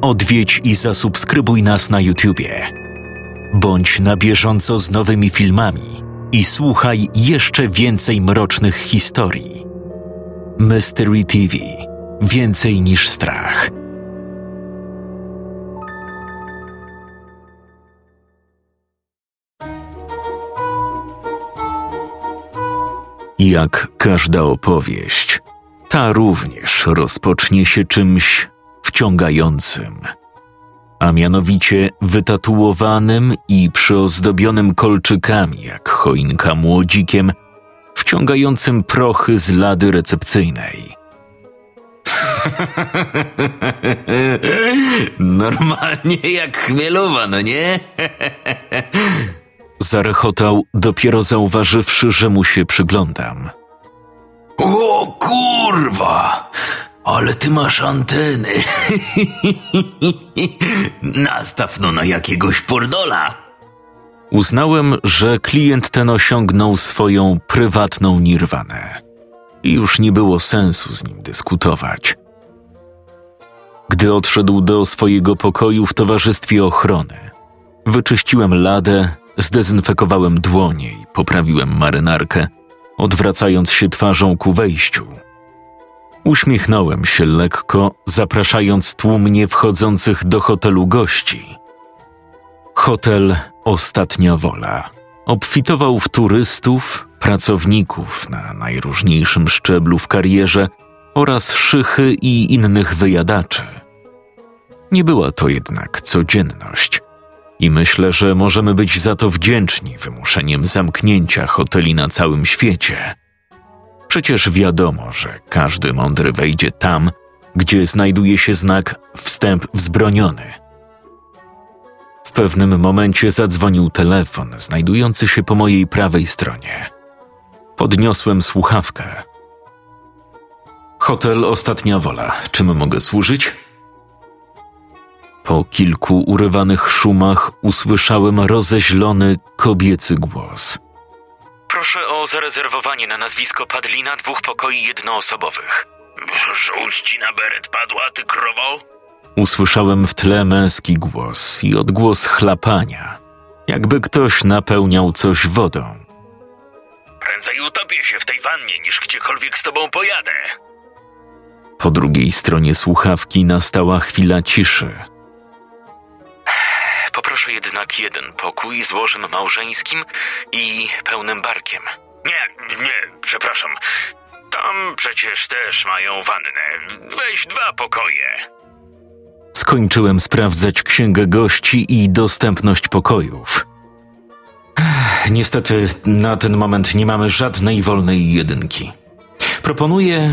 odwiedź i zasubskrybuj nas na YouTubie. Bądź na bieżąco z nowymi filmami i słuchaj jeszcze więcej mrocznych historii. Mystery TV Więcej niż strach. Jak każda opowieść, ta również rozpocznie się czymś wciągającym, a mianowicie wytatuowanym i przyozdobionym kolczykami jak choinka młodzikiem, wciągającym prochy z lady recepcyjnej. Normalnie jak chmielowa, no nie? Zarechotał, dopiero zauważywszy, że mu się przyglądam. O kurwa! Ale ty masz anteny. Nastaw no na jakiegoś pordola. Uznałem, że klient ten osiągnął swoją prywatną nirwanę i już nie było sensu z nim dyskutować. Gdy odszedł do swojego pokoju w towarzystwie ochrony, wyczyściłem ladę, zdezynfekowałem dłonie i poprawiłem marynarkę, odwracając się twarzą ku wejściu. Uśmiechnąłem się lekko, zapraszając tłumnie wchodzących do hotelu gości. Hotel Ostatnia Wola obfitował w turystów, pracowników na najróżniejszym szczeblu w karierze oraz szychy i innych wyjadaczy. Nie była to jednak codzienność i myślę, że możemy być za to wdzięczni wymuszeniem zamknięcia hoteli na całym świecie. Przecież wiadomo, że każdy mądry wejdzie tam, gdzie znajduje się znak wstęp wzbroniony. W pewnym momencie zadzwonił telefon znajdujący się po mojej prawej stronie. Podniosłem słuchawkę. Hotel Ostatnia Wola. Czym mogę służyć? Po kilku urywanych szumach usłyszałem rozeźlony kobiecy głos. Proszę o zarezerwowanie na nazwisko Padlina dwóch pokoi jednoosobowych. Żółć ci na beret padła, ty krowo? Usłyszałem w tle męski głos i odgłos chlapania, jakby ktoś napełniał coś wodą. Prędzej utopię się w tej wannie, niż gdziekolwiek z tobą pojadę. Po drugiej stronie słuchawki nastała chwila ciszy. Poproszę jednak jeden pokój z łożem małżeńskim i pełnym barkiem. Nie, nie, przepraszam. Tam przecież też mają wannę. Weź dwa pokoje. Skończyłem sprawdzać księgę gości i dostępność pokojów. Niestety, na ten moment nie mamy żadnej wolnej jedynki. Proponuję.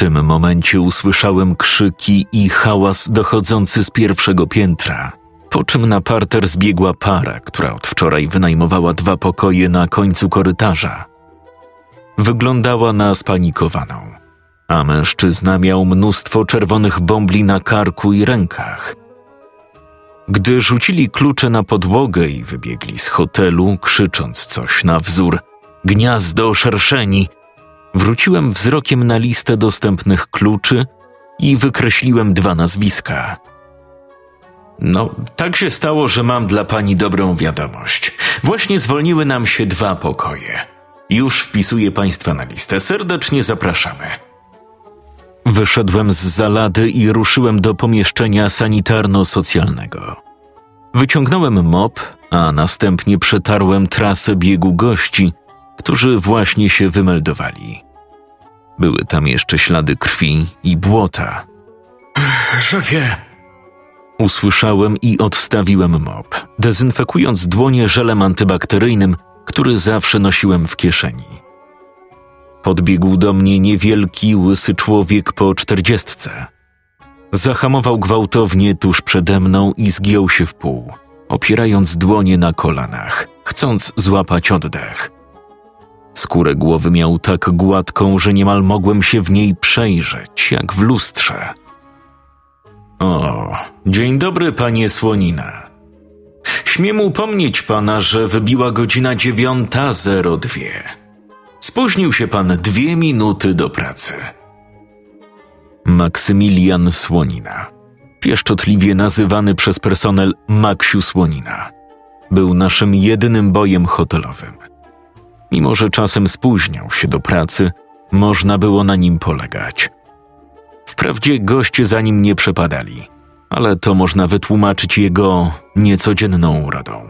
Tym momencie usłyszałem krzyki i hałas dochodzący z pierwszego piętra, po czym na parter zbiegła para, która od wczoraj wynajmowała dwa pokoje na końcu korytarza. Wyglądała na spanikowaną, a mężczyzna miał mnóstwo czerwonych bombli na karku i rękach. Gdy rzucili klucze na podłogę i wybiegli z hotelu, krzycząc coś na wzór gniazdo szerszeni, wróciłem wzrokiem na listę dostępnych kluczy i wykreśliłem dwa nazwiska. No, tak się stało, że mam dla pani dobrą wiadomość. Właśnie zwolniły nam się dwa pokoje. Już wpisuję państwa na listę. Serdecznie zapraszamy. Wyszedłem z zalady i ruszyłem do pomieszczenia sanitarno-socjalnego. Wyciągnąłem mop, a następnie przetarłem trasę biegu gości, którzy właśnie się wymeldowali. Były tam jeszcze ślady krwi i błota. Szefie, Usłyszałem i odstawiłem mop, dezynfekując dłonie żelem antybakteryjnym, który zawsze nosiłem w kieszeni. Podbiegł do mnie niewielki, łysy człowiek po czterdziestce. Zahamował gwałtownie tuż przede mną i zgiął się w pół, opierając dłonie na kolanach, chcąc złapać oddech. Skórę głowy miał tak gładką, że niemal mogłem się w niej przejrzeć, jak w lustrze. O, dzień dobry, panie Słonina. Śmiem upomnieć pana, że wybiła godzina dziewiąta zero dwie. Spóźnił się pan dwie minuty do pracy. Maksymilian Słonina, pieszczotliwie nazywany przez personel Maksiu Słonina. Był naszym jedynym bojem hotelowym. Mimo, że czasem spóźniał się do pracy, można było na nim polegać. Wprawdzie goście za nim nie przepadali, ale to można wytłumaczyć jego niecodzienną urodą.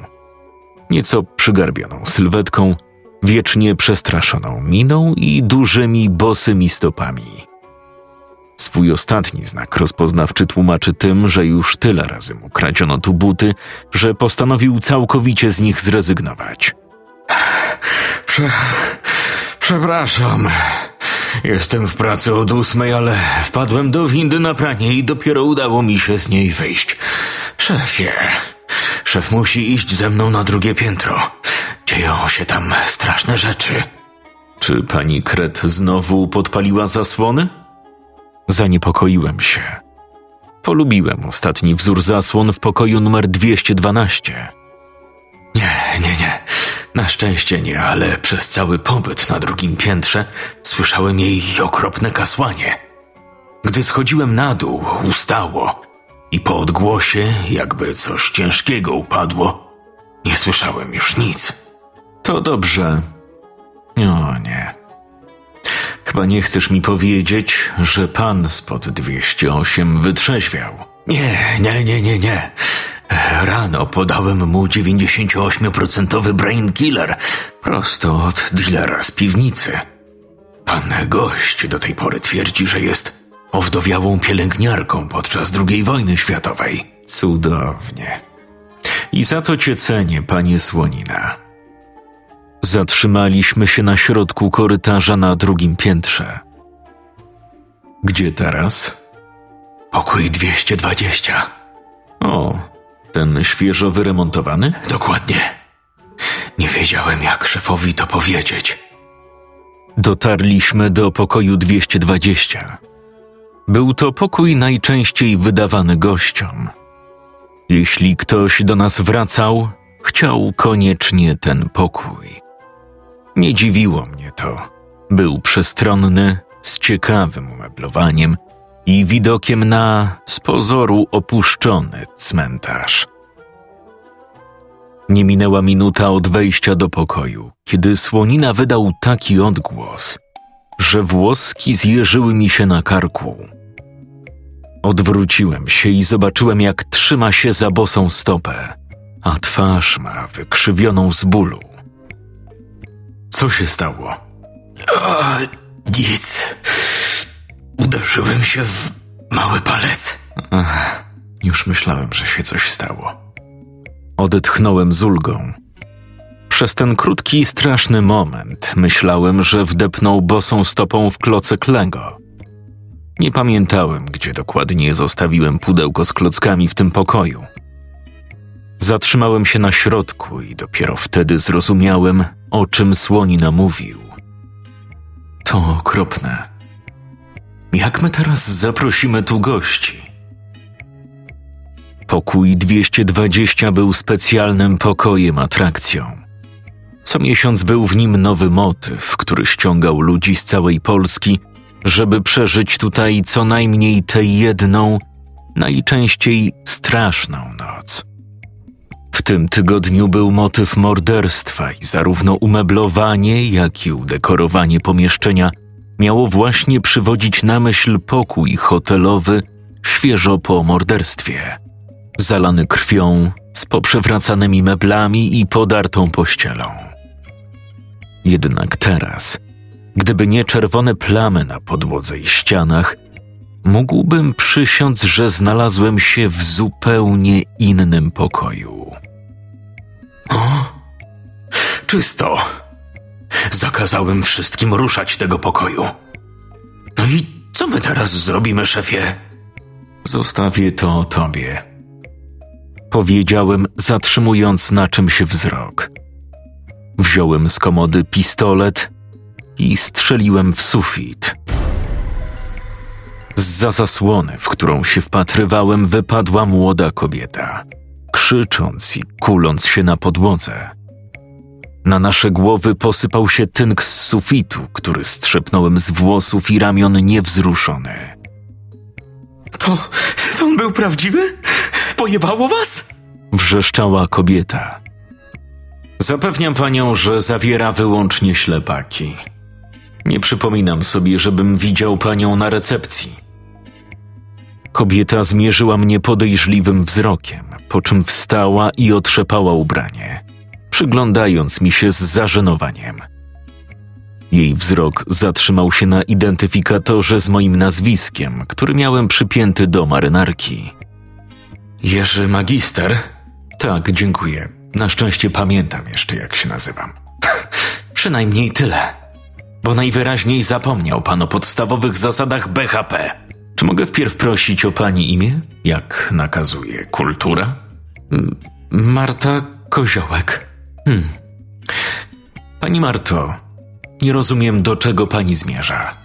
Nieco przygarbioną sylwetką, wiecznie przestraszoną miną i dużymi bosymi stopami. Swój ostatni znak rozpoznawczy tłumaczy tym, że już tyle razy mu kradziono tu buty, że postanowił całkowicie z nich zrezygnować. Prze... Przepraszam. Jestem w pracy od ósmej, ale wpadłem do windy na pranie i dopiero udało mi się z niej wyjść. Szefie, szef musi iść ze mną na drugie piętro. Dzieją się tam straszne rzeczy. Czy pani Kret znowu podpaliła zasłony? Zaniepokoiłem się. Polubiłem ostatni wzór zasłon w pokoju numer 212. Nie, nie, nie. Na szczęście nie, ale przez cały pobyt na drugim piętrze słyszałem jej okropne kasłanie. Gdy schodziłem na dół, ustało i po odgłosie, jakby coś ciężkiego upadło, nie słyszałem już nic. To dobrze. O nie. Chyba nie chcesz mi powiedzieć, że pan spod 208 wytrzeźwiał. Nie, nie, nie, nie, nie. Rano podałem mu 98% brain killer prosto od dealera z piwnicy. Pan gość do tej pory twierdzi, że jest owdowiałą pielęgniarką podczas II wojny światowej. Cudownie. I za to cię cenię, panie Słonina. Zatrzymaliśmy się na środku korytarza na drugim piętrze. Gdzie teraz? Pokój 220. O, ten świeżo wyremontowany? Dokładnie. Nie wiedziałem, jak szefowi to powiedzieć. Dotarliśmy do pokoju 220. Był to pokój najczęściej wydawany gościom. Jeśli ktoś do nas wracał, chciał koniecznie ten pokój. Nie dziwiło mnie to. Był przestronny, z ciekawym umeblowaniem i widokiem na z pozoru opuszczony cmentarz. Nie minęła minuta od wejścia do pokoju, kiedy słonina wydał taki odgłos, że włoski zjeżyły mi się na karku. Odwróciłem się i zobaczyłem, jak trzyma się za bosą stopę, a twarz ma wykrzywioną z bólu. Co się stało? O, nic. Uderzyłem się w mały palec. Ach, już myślałem, że się coś stało. Odetchnąłem z ulgą. Przez ten krótki, straszny moment myślałem, że wdepnął bosą stopą w klocek Lego. Nie pamiętałem, gdzie dokładnie zostawiłem pudełko z klockami w tym pokoju. Zatrzymałem się na środku i dopiero wtedy zrozumiałem, o czym słonina mówił. To okropne. Jak my teraz zaprosimy tu gości? Pokój 220 był specjalnym pokojem atrakcją. Co miesiąc był w nim nowy motyw, który ściągał ludzi z całej Polski, żeby przeżyć tutaj co najmniej tę jedną, najczęściej straszną noc. W tym tygodniu był motyw morderstwa i zarówno umeblowanie, jak i udekorowanie pomieszczenia miało właśnie przywodzić na myśl pokój hotelowy świeżo po morderstwie. Zalany krwią, z poprzewracanymi meblami i podartą pościelą. Jednak teraz, gdyby nie czerwone plamy na podłodze i ścianach, mógłbym przysiąc, że znalazłem się w zupełnie innym pokoju. O, czysto. Zakazałem wszystkim ruszać tego pokoju. No i co my teraz zrobimy, szefie? Zostawię to tobie. Powiedziałem, zatrzymując na czymś wzrok. Wziąłem z komody pistolet i strzeliłem w sufit. Z zasłony, w którą się wpatrywałem, wypadła młoda kobieta, krzycząc i kuląc się na podłodze. Na nasze głowy posypał się tynk z sufitu, który strzepnąłem z włosów i ramion niewzruszony. To, to on był prawdziwy? Pojebało was? Wrzeszczała kobieta. Zapewniam panią, że zawiera wyłącznie ślepaki. Nie przypominam sobie, żebym widział panią na recepcji. Kobieta zmierzyła mnie podejrzliwym wzrokiem, po czym wstała i otrzepała ubranie, przyglądając mi się z zażenowaniem. Jej wzrok zatrzymał się na identyfikatorze z moim nazwiskiem, który miałem przypięty do marynarki. Jerzy Magister? Tak, dziękuję. Na szczęście pamiętam jeszcze, jak się nazywam. Przynajmniej tyle. Bo najwyraźniej zapomniał pan o podstawowych zasadach BHP. Czy mogę wpierw prosić o pani imię, jak nakazuje kultura? Marta Koziołek. Hmm. Pani Marto, nie rozumiem, do czego pani zmierza.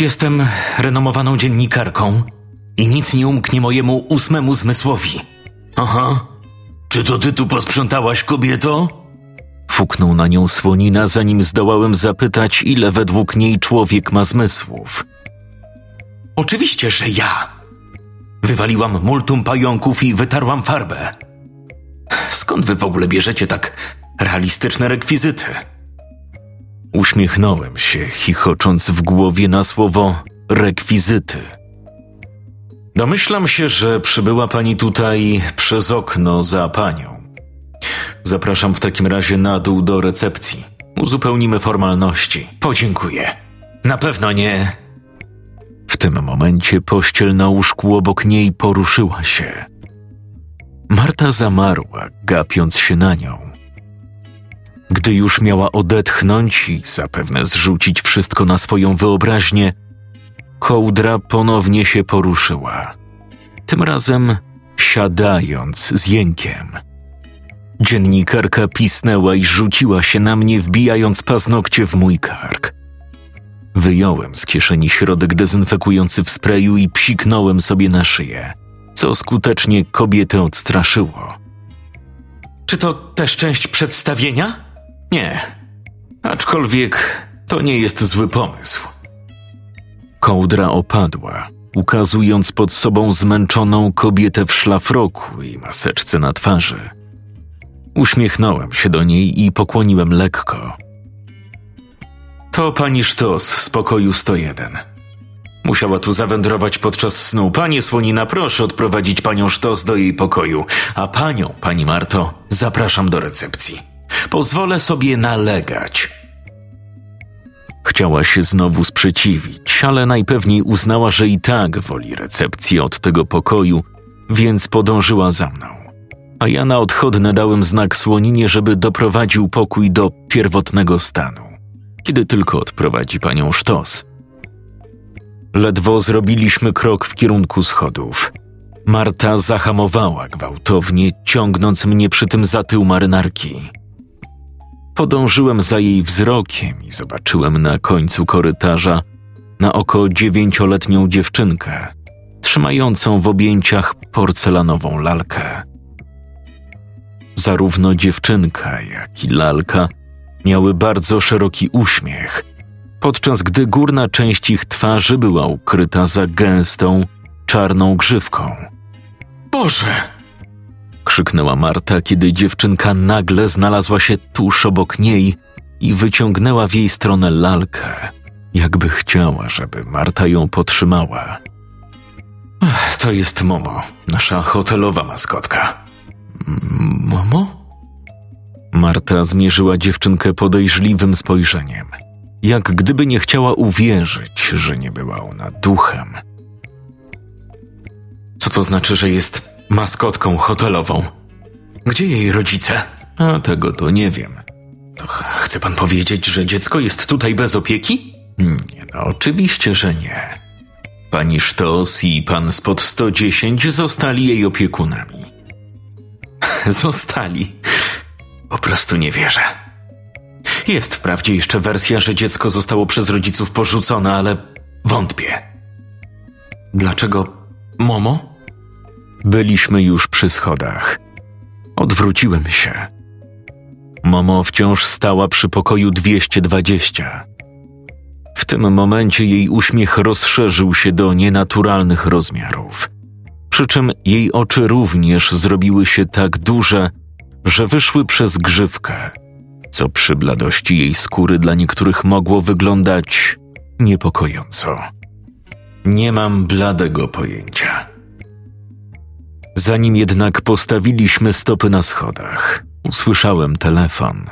Jestem renomowaną dziennikarką i nic nie umknie mojemu ósmemu zmysłowi. Aha. Czy to ty tu posprzątałaś, kobieto? Fuknął na nią słonina, zanim zdołałem zapytać, ile według niej człowiek ma zmysłów. Oczywiście, że ja. Wywaliłam multum pająków i wytarłam farbę. Skąd wy w ogóle bierzecie tak realistyczne rekwizyty? Uśmiechnąłem się, chichocząc w głowie na słowo rekwizyty. Domyślam się, że przybyła pani tutaj przez okno za panią. Zapraszam w takim razie na dół do recepcji. Uzupełnimy formalności. Podziękuję. Na pewno nie. W tym momencie pościel na łóżku obok niej poruszyła się. Marta zamarła, gapiąc się na nią. Gdy już miała odetchnąć i zapewne zrzucić wszystko na swoją wyobraźnię, kołdra ponownie się poruszyła. Tym razem siadając z jękiem. Dziennikarka pisnęła i rzuciła się na mnie, wbijając paznokcie w mój kark. Wyjąłem z kieszeni środek dezynfekujący w sprayu i psiknąłem sobie na szyję, co skutecznie kobietę odstraszyło. Czy to też część przedstawienia? Nie, aczkolwiek to nie jest zły pomysł. Kołdra opadła, ukazując pod sobą zmęczoną kobietę w szlafroku i maseczce na twarzy. Uśmiechnąłem się do niej i pokłoniłem lekko. To pani Sztos z pokoju 101. Musiała tu zawędrować podczas snu. Panie Słonina, proszę odprowadzić panią Sztos do jej pokoju, a panią, pani Marto, zapraszam do recepcji. Pozwolę sobie nalegać. Chciała się znowu sprzeciwić, ale najpewniej uznała, że i tak woli recepcji od tego pokoju, więc podążyła za mną. A ja na odchodne dałem znak słoninie, żeby doprowadził pokój do pierwotnego stanu, kiedy tylko odprowadzi panią sztos. Ledwo zrobiliśmy krok w kierunku schodów. Marta zahamowała gwałtownie, ciągnąc mnie przy tym za tył marynarki. Podążyłem za jej wzrokiem i zobaczyłem na końcu korytarza na oko dziewięcioletnią dziewczynkę, trzymającą w objęciach porcelanową lalkę. Zarówno dziewczynka, jak i lalka miały bardzo szeroki uśmiech, podczas gdy górna część ich twarzy była ukryta za gęstą, czarną grzywką. Boże! Krzyknęła Marta, kiedy dziewczynka nagle znalazła się tuż obok niej i wyciągnęła w jej stronę lalkę, jakby chciała, żeby Marta ją potrzymała. To jest Momo, nasza hotelowa maskotka. Momo? Marta zmierzyła dziewczynkę podejrzliwym spojrzeniem, jak gdyby nie chciała uwierzyć, że nie była ona duchem. Co to znaczy, że jest maskotką hotelową? Gdzie jej rodzice? A tego to nie wiem. To chce pan powiedzieć, że dziecko jest tutaj bez opieki? Nie, no oczywiście, że nie. Pani Sztos i pan spod 110 zostali jej opiekunami. zostali. Po prostu nie wierzę. Jest wprawdzie jeszcze wersja, że dziecko zostało przez rodziców porzucone, ale wątpię. Dlaczego Momo? Byliśmy już przy schodach. Odwróciłem się. Momo wciąż stała przy pokoju 220. W tym momencie jej uśmiech rozszerzył się do nienaturalnych rozmiarów. Przy czym jej oczy również zrobiły się tak duże, że wyszły przez grzywkę, co przy bladości jej skóry dla niektórych mogło wyglądać niepokojąco. Nie mam bladego pojęcia. Zanim jednak postawiliśmy stopy na schodach, usłyszałem telefon.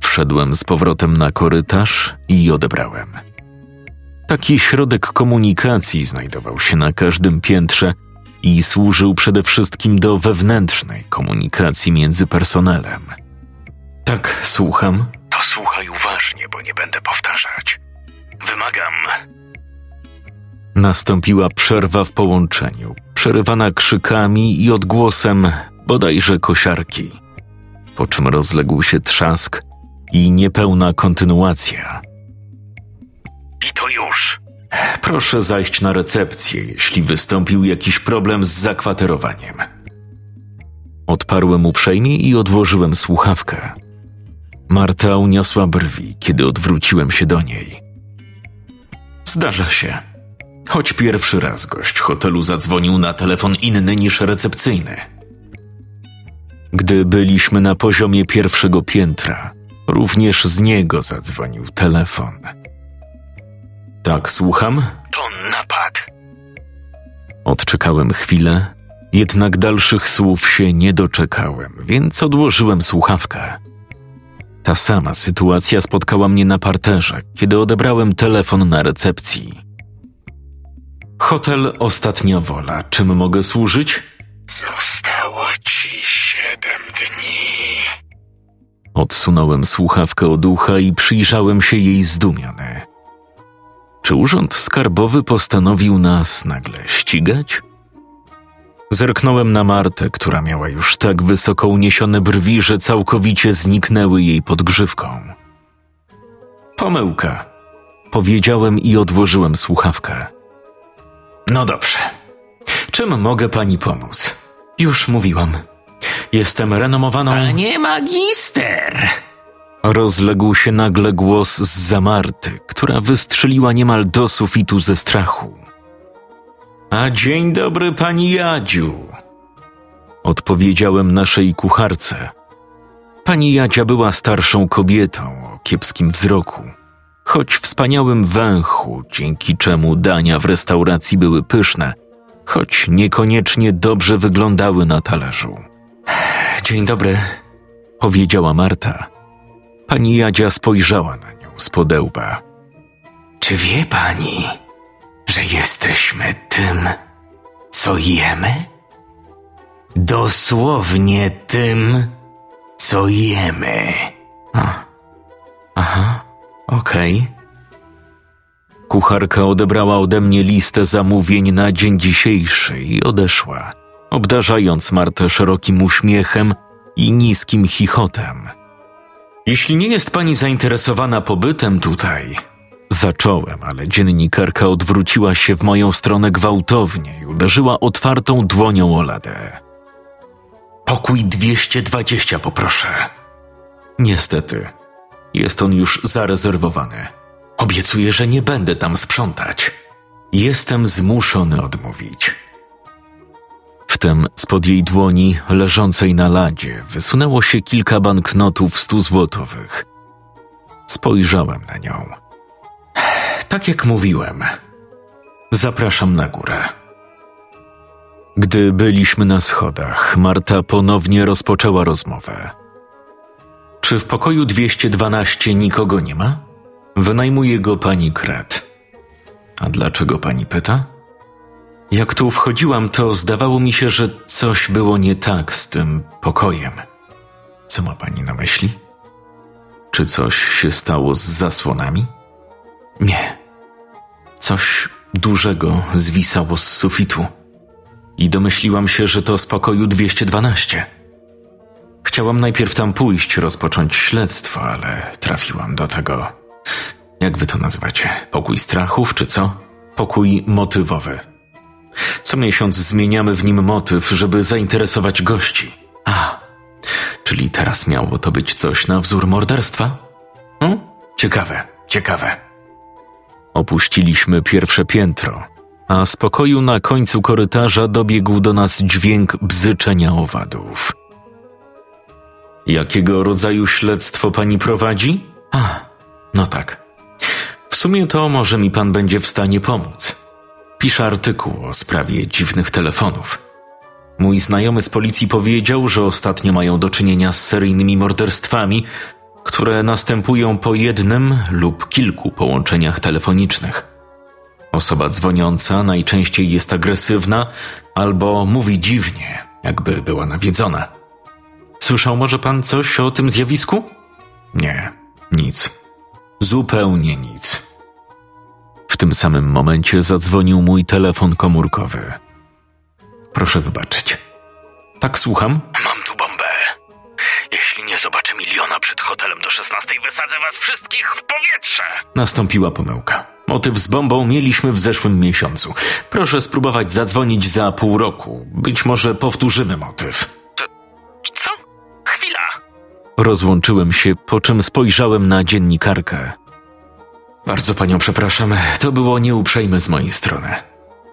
Wszedłem z powrotem na korytarz i odebrałem. Taki środek komunikacji znajdował się na każdym piętrze i służył przede wszystkim do wewnętrznej komunikacji między personelem. Tak, słucham. To słuchaj uważnie, bo nie będę powtarzać. Wymagam. Nastąpiła przerwa w połączeniu, przerywana krzykami i odgłosem bodajże kosiarki, po czym rozległ się trzask i niepełna kontynuacja. I to już. Proszę zajść na recepcję, jeśli wystąpił jakiś problem z zakwaterowaniem. Odparłem uprzejmie i odłożyłem słuchawkę. Marta uniosła brwi, kiedy odwróciłem się do niej. Zdarza się. Choć pierwszy raz gość hotelu zadzwonił na telefon inny niż recepcyjny. Gdy byliśmy na poziomie pierwszego piętra, również z niego zadzwonił telefon. Tak, słucham? To napad. Odczekałem chwilę, jednak dalszych słów się nie doczekałem, więc odłożyłem słuchawkę. Ta sama sytuacja spotkała mnie na parterze, kiedy odebrałem telefon na recepcji. Hotel Ostatnia Wola. Czym mogę służyć? Zostało ci siedem dni. Odsunąłem słuchawkę od ucha i przyjrzałem się jej zdumiony. Czy urząd skarbowy postanowił nas nagle ścigać? Zerknąłem na Martę, która miała już tak wysoko uniesione brwi, że całkowicie zniknęły jej pod grzywką. Pomyłka, powiedziałem i odłożyłem słuchawkę. No dobrze. Czym mogę pani pomóc? Już mówiłam. Jestem renomowaną. Panie magister! Rozległ się nagle głos z zamarty, która wystrzeliła niemal do sufitu ze strachu. A dzień dobry, pani Jadziu. Odpowiedziałem naszej kucharce. Pani Jadzia była starszą kobietą o kiepskim wzroku, choć wspaniałym węchu, dzięki czemu dania w restauracji były pyszne, choć niekoniecznie dobrze wyglądały na talerzu. Dzień dobry, powiedziała Marta. Pani Jadzia spojrzała na nią z podełba. Czy wie pani, że jesteśmy tym, co jemy? Dosłownie tym, co jemy. A, aha, okej. Kucharka odebrała ode mnie listę zamówień na dzień dzisiejszy i odeszła, obdarzając Martę szerokim uśmiechem i niskim chichotem. Jeśli nie jest pani zainteresowana pobytem tutaj, zacząłem, ale dziennikarka odwróciła się w moją stronę gwałtownie i uderzyła otwartą dłonią o ladę. Pokój 220 poproszę. Niestety, jest on już zarezerwowany. Obiecuję, że nie będę tam sprzątać. Jestem zmuszony odmówić. Wtem spod jej dłoni, leżącej na ladzie, wysunęło się kilka banknotów stuzłotowych. Spojrzałem na nią. Tak jak mówiłem, zapraszam na górę. Gdy byliśmy na schodach, Marta ponownie rozpoczęła rozmowę. Czy w pokoju 212 nikogo nie ma? Wynajmuje go pani Kret. A dlaczego pani pyta? Jak tu wchodziłam, to zdawało mi się, że coś było nie tak z tym pokojem. Co ma pani na myśli? Czy coś się stało z zasłonami? Nie. Coś dużego zwisało z sufitu. I domyśliłam się, że to z pokoju 212. Chciałam najpierw tam pójść, rozpocząć śledztwo, ale trafiłam do tego. Jak wy to nazywacie? Pokój strachów, czy co? Pokój motywowy. Co miesiąc zmieniamy w nim motyw, żeby zainteresować gości. A, czyli teraz miało to być coś na wzór morderstwa? Hmm? Ciekawe, ciekawe. Opuściliśmy pierwsze piętro, a z pokoju na końcu korytarza dobiegł do nas dźwięk bzyczenia owadów. Jakiego rodzaju śledztwo pani prowadzi? A, no tak. W sumie to może mi pan będzie w stanie pomóc. Piszę artykuł o sprawie dziwnych telefonów. Mój znajomy z policji powiedział, że ostatnio mają do czynienia z seryjnymi morderstwami, które następują po jednym lub kilku połączeniach telefonicznych. Osoba dzwoniąca najczęściej jest agresywna albo mówi dziwnie, jakby była nawiedzona. Słyszał może pan coś o tym zjawisku? Nie, nic. Zupełnie nic. W tym samym momencie zadzwonił mój telefon komórkowy. Proszę wybaczyć. Tak, słucham? Mam tu bombę. Jeśli nie zobaczę miliona przed hotelem do 16, wysadzę was wszystkich w powietrze. Nastąpiła pomyłka. Motyw z bombą mieliśmy w zeszłym miesiącu. Proszę spróbować zadzwonić za pół roku. Być może powtórzymy motyw. Co? Rozłączyłem się, po czym spojrzałem na dziennikarkę. Bardzo panią przepraszam, to było nieuprzejme z mojej strony.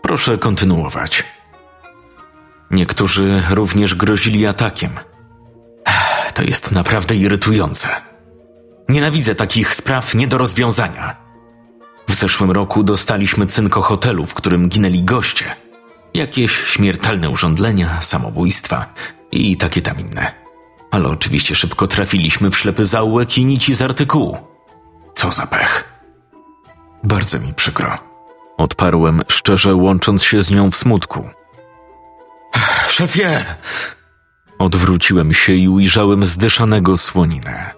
Proszę kontynuować. Niektórzy również grozili atakiem. To jest naprawdę irytujące. Nienawidzę takich spraw nie do rozwiązania. W zeszłym roku dostaliśmy cynko hotelu, w którym ginęli goście. Jakieś śmiertelne urządlenia, samobójstwa i takie tam inne. Ale oczywiście szybko trafiliśmy w ślepy zaułek i nici z artykułu. Co za pech. Bardzo mi przykro. Odparłem, szczerze łącząc się z nią w smutku. Szefie! Odwróciłem się i ujrzałem zdyszanego słoninę.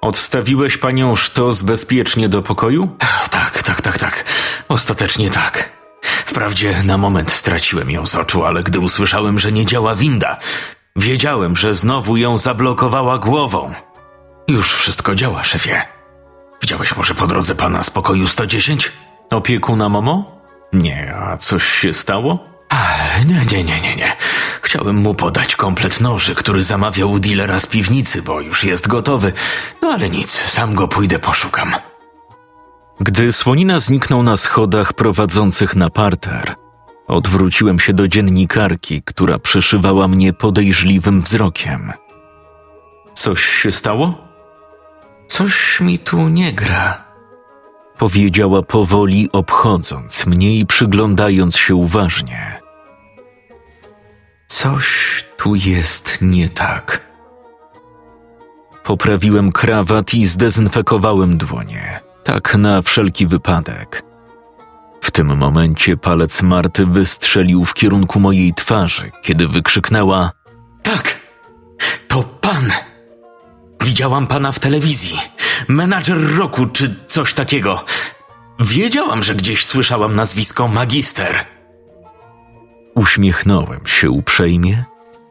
Odstawiłeś panią sztos bezpiecznie do pokoju? Tak, tak, tak, tak. Ostatecznie tak. Wprawdzie na moment straciłem ją z oczu, ale gdy usłyszałem, że nie działa winda, wiedziałem, że znowu ją zablokowała głową. Już wszystko działa, szefie. Widziałeś może po drodze pana z pokoju 110? Opiekuna Momo? Nie, a coś się stało? Nie, nie, nie, nie, nie. Chciałem mu podać komplet noży, który zamawiał u dealera z piwnicy, bo już jest gotowy. No ale nic, sam go pójdę poszukam. Gdy słonina zniknął na schodach prowadzących na parter, odwróciłem się do dziennikarki, która przeszywała mnie podejrzliwym wzrokiem. Coś się stało? Coś mi tu nie gra, powiedziała powoli, obchodząc mnie i przyglądając się uważnie. Coś tu jest nie tak. Poprawiłem krawat i zdezynfekowałem dłonie, tak na wszelki wypadek. W tym momencie palec Marty wystrzelił w kierunku mojej twarzy, kiedy wykrzyknęła: Tak, to pan! Widziałam pana w telewizji. Menadżer roku czy coś takiego. Wiedziałam, że gdzieś słyszałam nazwisko magister. Uśmiechnąłem się uprzejmie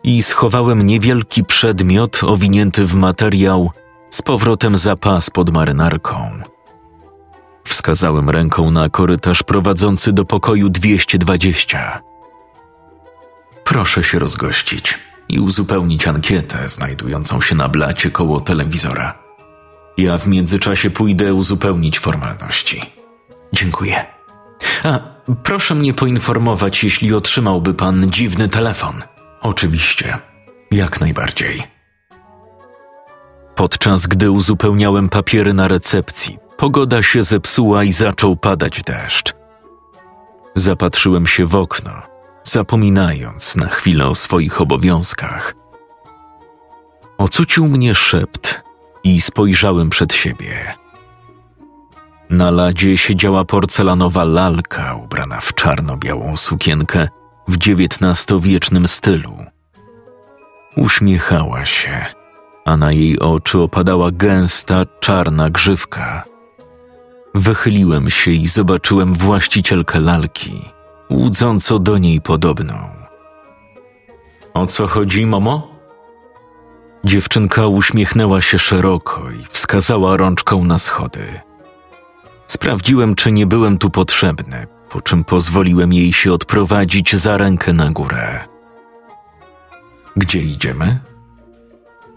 i schowałem niewielki przedmiot owinięty w materiał z powrotem za pas pod marynarką. Wskazałem ręką na korytarz prowadzący do pokoju 220. Proszę się rozgościć i uzupełnić ankietę znajdującą się na blacie koło telewizora. Ja w międzyczasie pójdę uzupełnić formalności. Dziękuję. A proszę mnie poinformować, jeśli otrzymałby pan dziwny telefon. Oczywiście, jak najbardziej. Podczas gdy uzupełniałem papiery na recepcji, pogoda się zepsuła i zaczął padać deszcz. Zapatrzyłem się w okno, zapominając na chwilę o swoich obowiązkach. Ocucił mnie szept i spojrzałem przed siebie. Na ladzie siedziała porcelanowa lalka ubrana w czarno-białą sukienkę w XIX-wiecznym stylu. Uśmiechała się, a na jej oczy opadała gęsta, czarna grzywka. Wychyliłem się i zobaczyłem właścicielkę lalki, łudząco do niej podobną. O co chodzi, Momo? Dziewczynka uśmiechnęła się szeroko i wskazała rączką na schody. Sprawdziłem, czy nie byłem tu potrzebny, po czym pozwoliłem jej się odprowadzić za rękę na górę. Gdzie idziemy?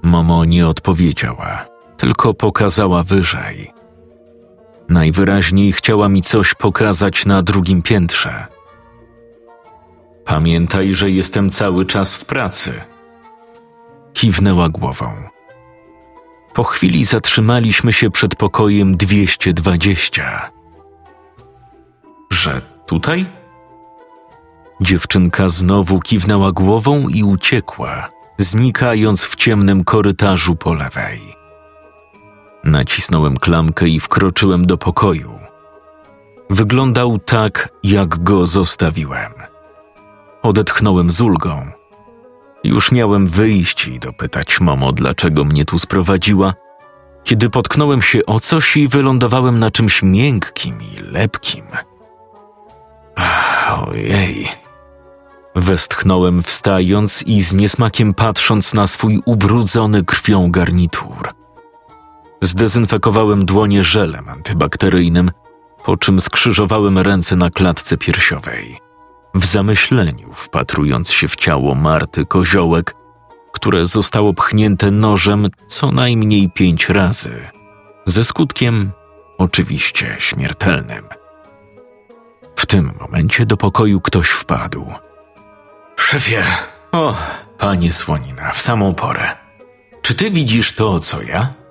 Momo nie odpowiedziała, tylko pokazała wyżej. Najwyraźniej chciała mi coś pokazać na drugim piętrze. Pamiętaj, że jestem cały czas w pracy. Kiwnęła głową. Po chwili zatrzymaliśmy się przed pokojem 220. Że tutaj? Dziewczynka znowu kiwnęła głową i uciekła, znikając w ciemnym korytarzu po lewej. Nacisnąłem klamkę i wkroczyłem do pokoju. Wyglądał tak, jak go zostawiłem. Odetchnąłem z ulgą. Już miałem wyjść i dopytać mamo, dlaczego mnie tu sprowadziła, kiedy potknąłem się o coś i wylądowałem na czymś miękkim i lepkim. Ach, ojej. Westchnąłem wstając i z niesmakiem patrząc na swój ubrudzony krwią garnitur. Zdezynfekowałem dłonie żelem antybakteryjnym, po czym skrzyżowałem ręce na klatce piersiowej. W zamyśleniu, wpatrując się w ciało Marty Koziołek, które zostało pchnięte nożem co najmniej pięć razy, ze skutkiem oczywiście śmiertelnym. W tym momencie do pokoju ktoś wpadł. Szefie, o, panie Słonina, w samą porę. Czy ty widzisz to, co ja?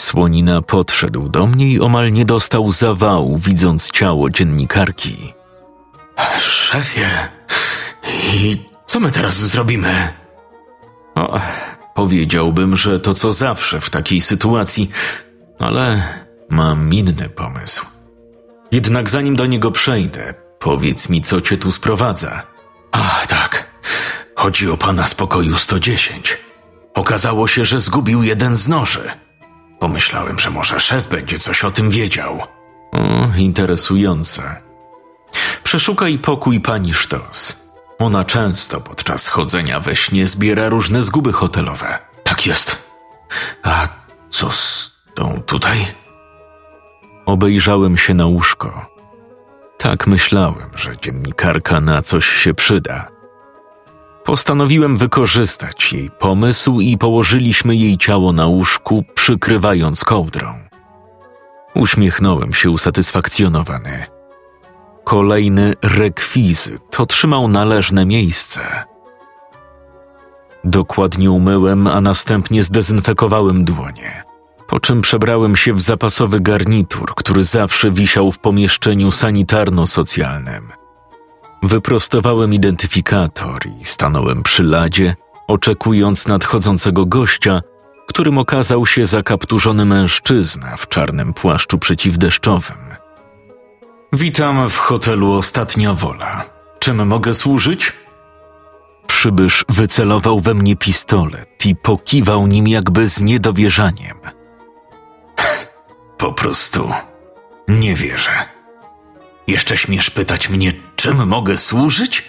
Słonina podszedł do mnie i omal nie dostał zawału, widząc ciało dziennikarki. Szefie, i co my teraz zrobimy? O, powiedziałbym, że to co zawsze w takiej sytuacji, ale mam inny pomysł. Jednak zanim do niego przejdę, powiedz mi, co cię tu sprowadza. A, tak. Chodzi o pana z pokoju 110. Okazało się, że zgubił jeden z noży. Pomyślałem, że może szef będzie coś o tym wiedział. O, interesujące. Przeszukaj pokój pani Sztos. Ona często podczas chodzenia we śnie zbiera różne zguby hotelowe. Tak jest. A co z tą tutaj? Obejrzałem się na łóżko. Tak myślałem, że dziennikarka na coś się przyda. Postanowiłem wykorzystać jej pomysł i położyliśmy jej ciało na łóżku, przykrywając kołdrą. Uśmiechnąłem się usatysfakcjonowany. Kolejny rekwizyt otrzymał należne miejsce. Dokładnie umyłem, a następnie zdezynfekowałem dłonie, po czym przebrałem się w zapasowy garnitur, który zawsze wisiał w pomieszczeniu sanitarno-socjalnym. Wyprostowałem identyfikator i stanąłem przy ladzie, oczekując nadchodzącego gościa, którym okazał się zakapturzony mężczyzna w czarnym płaszczu przeciwdeszczowym. Witam w hotelu Ostatnia Wola. Czym mogę służyć? Przybysz wycelował we mnie pistolet i pokiwał nim jakby z niedowierzaniem. Po prostu nie wierzę. Jeszcze śmiesz pytać mnie, czym mogę służyć?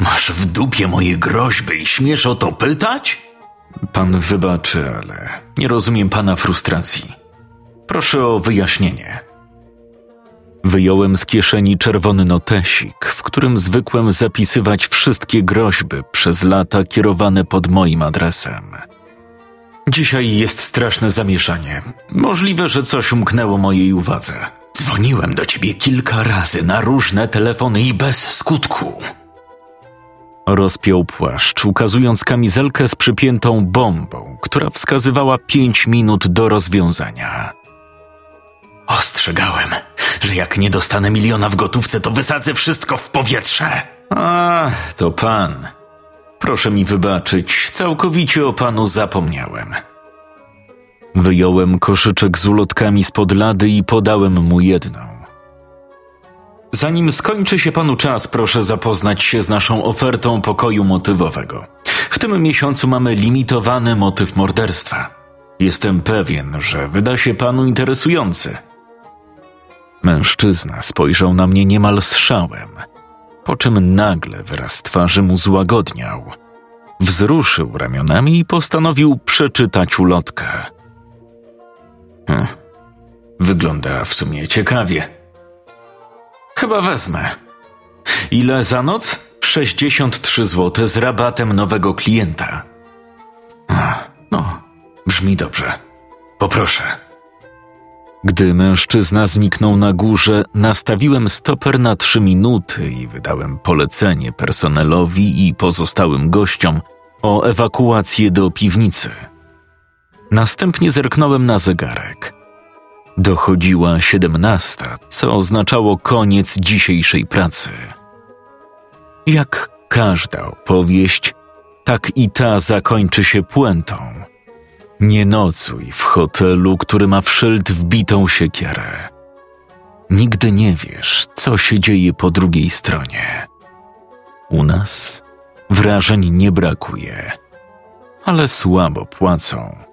Masz w dupie moje groźby i śmiesz o to pytać? Pan wybaczy, ale nie rozumiem pana frustracji. Proszę o wyjaśnienie. Wyjąłem z kieszeni czerwony notesik, w którym zwykłem zapisywać wszystkie groźby przez lata kierowane pod moim adresem. Dzisiaj jest straszne zamieszanie. Możliwe, że coś umknęło mojej uwadze. Dzwoniłem do ciebie kilka razy na różne telefony i bez skutku. Rozpiął płaszcz, ukazując kamizelkę z przypiętą bombą, która wskazywała pięć minut do rozwiązania. Ostrzegałem, że jak nie dostanę miliona w gotówce, to wysadzę wszystko w powietrze. A, to pan. Proszę mi wybaczyć, całkowicie o panu zapomniałem. Wyjąłem koszyczek z ulotkami spod lady i podałem mu jedną. Zanim skończy się panu czas, proszę zapoznać się z naszą ofertą pokoju motywowego. W tym miesiącu mamy limitowany motyw morderstwa. Jestem pewien, że wyda się panu interesujący. Mężczyzna spojrzał na mnie niemal z szałem, po czym nagle wyraz twarzy mu złagodniał. Wzruszył ramionami i postanowił przeczytać ulotkę. Hm, wygląda w sumie ciekawie. Chyba wezmę. Ile za noc? 63 zł z rabatem nowego klienta. No, brzmi dobrze. Poproszę. Gdy mężczyzna zniknął na górze, nastawiłem stoper na trzy minuty i wydałem polecenie personelowi i pozostałym gościom o ewakuację do piwnicy. Następnie zerknąłem na zegarek. Dochodziła siedemnasta, co oznaczało koniec dzisiejszej pracy. Jak każda opowieść, tak i ta zakończy się puentą. Nie nocuj w hotelu, który ma w szyld wbitą siekierę. Nigdy nie wiesz, co się dzieje po drugiej stronie. U nas wrażeń nie brakuje, ale słabo płacą.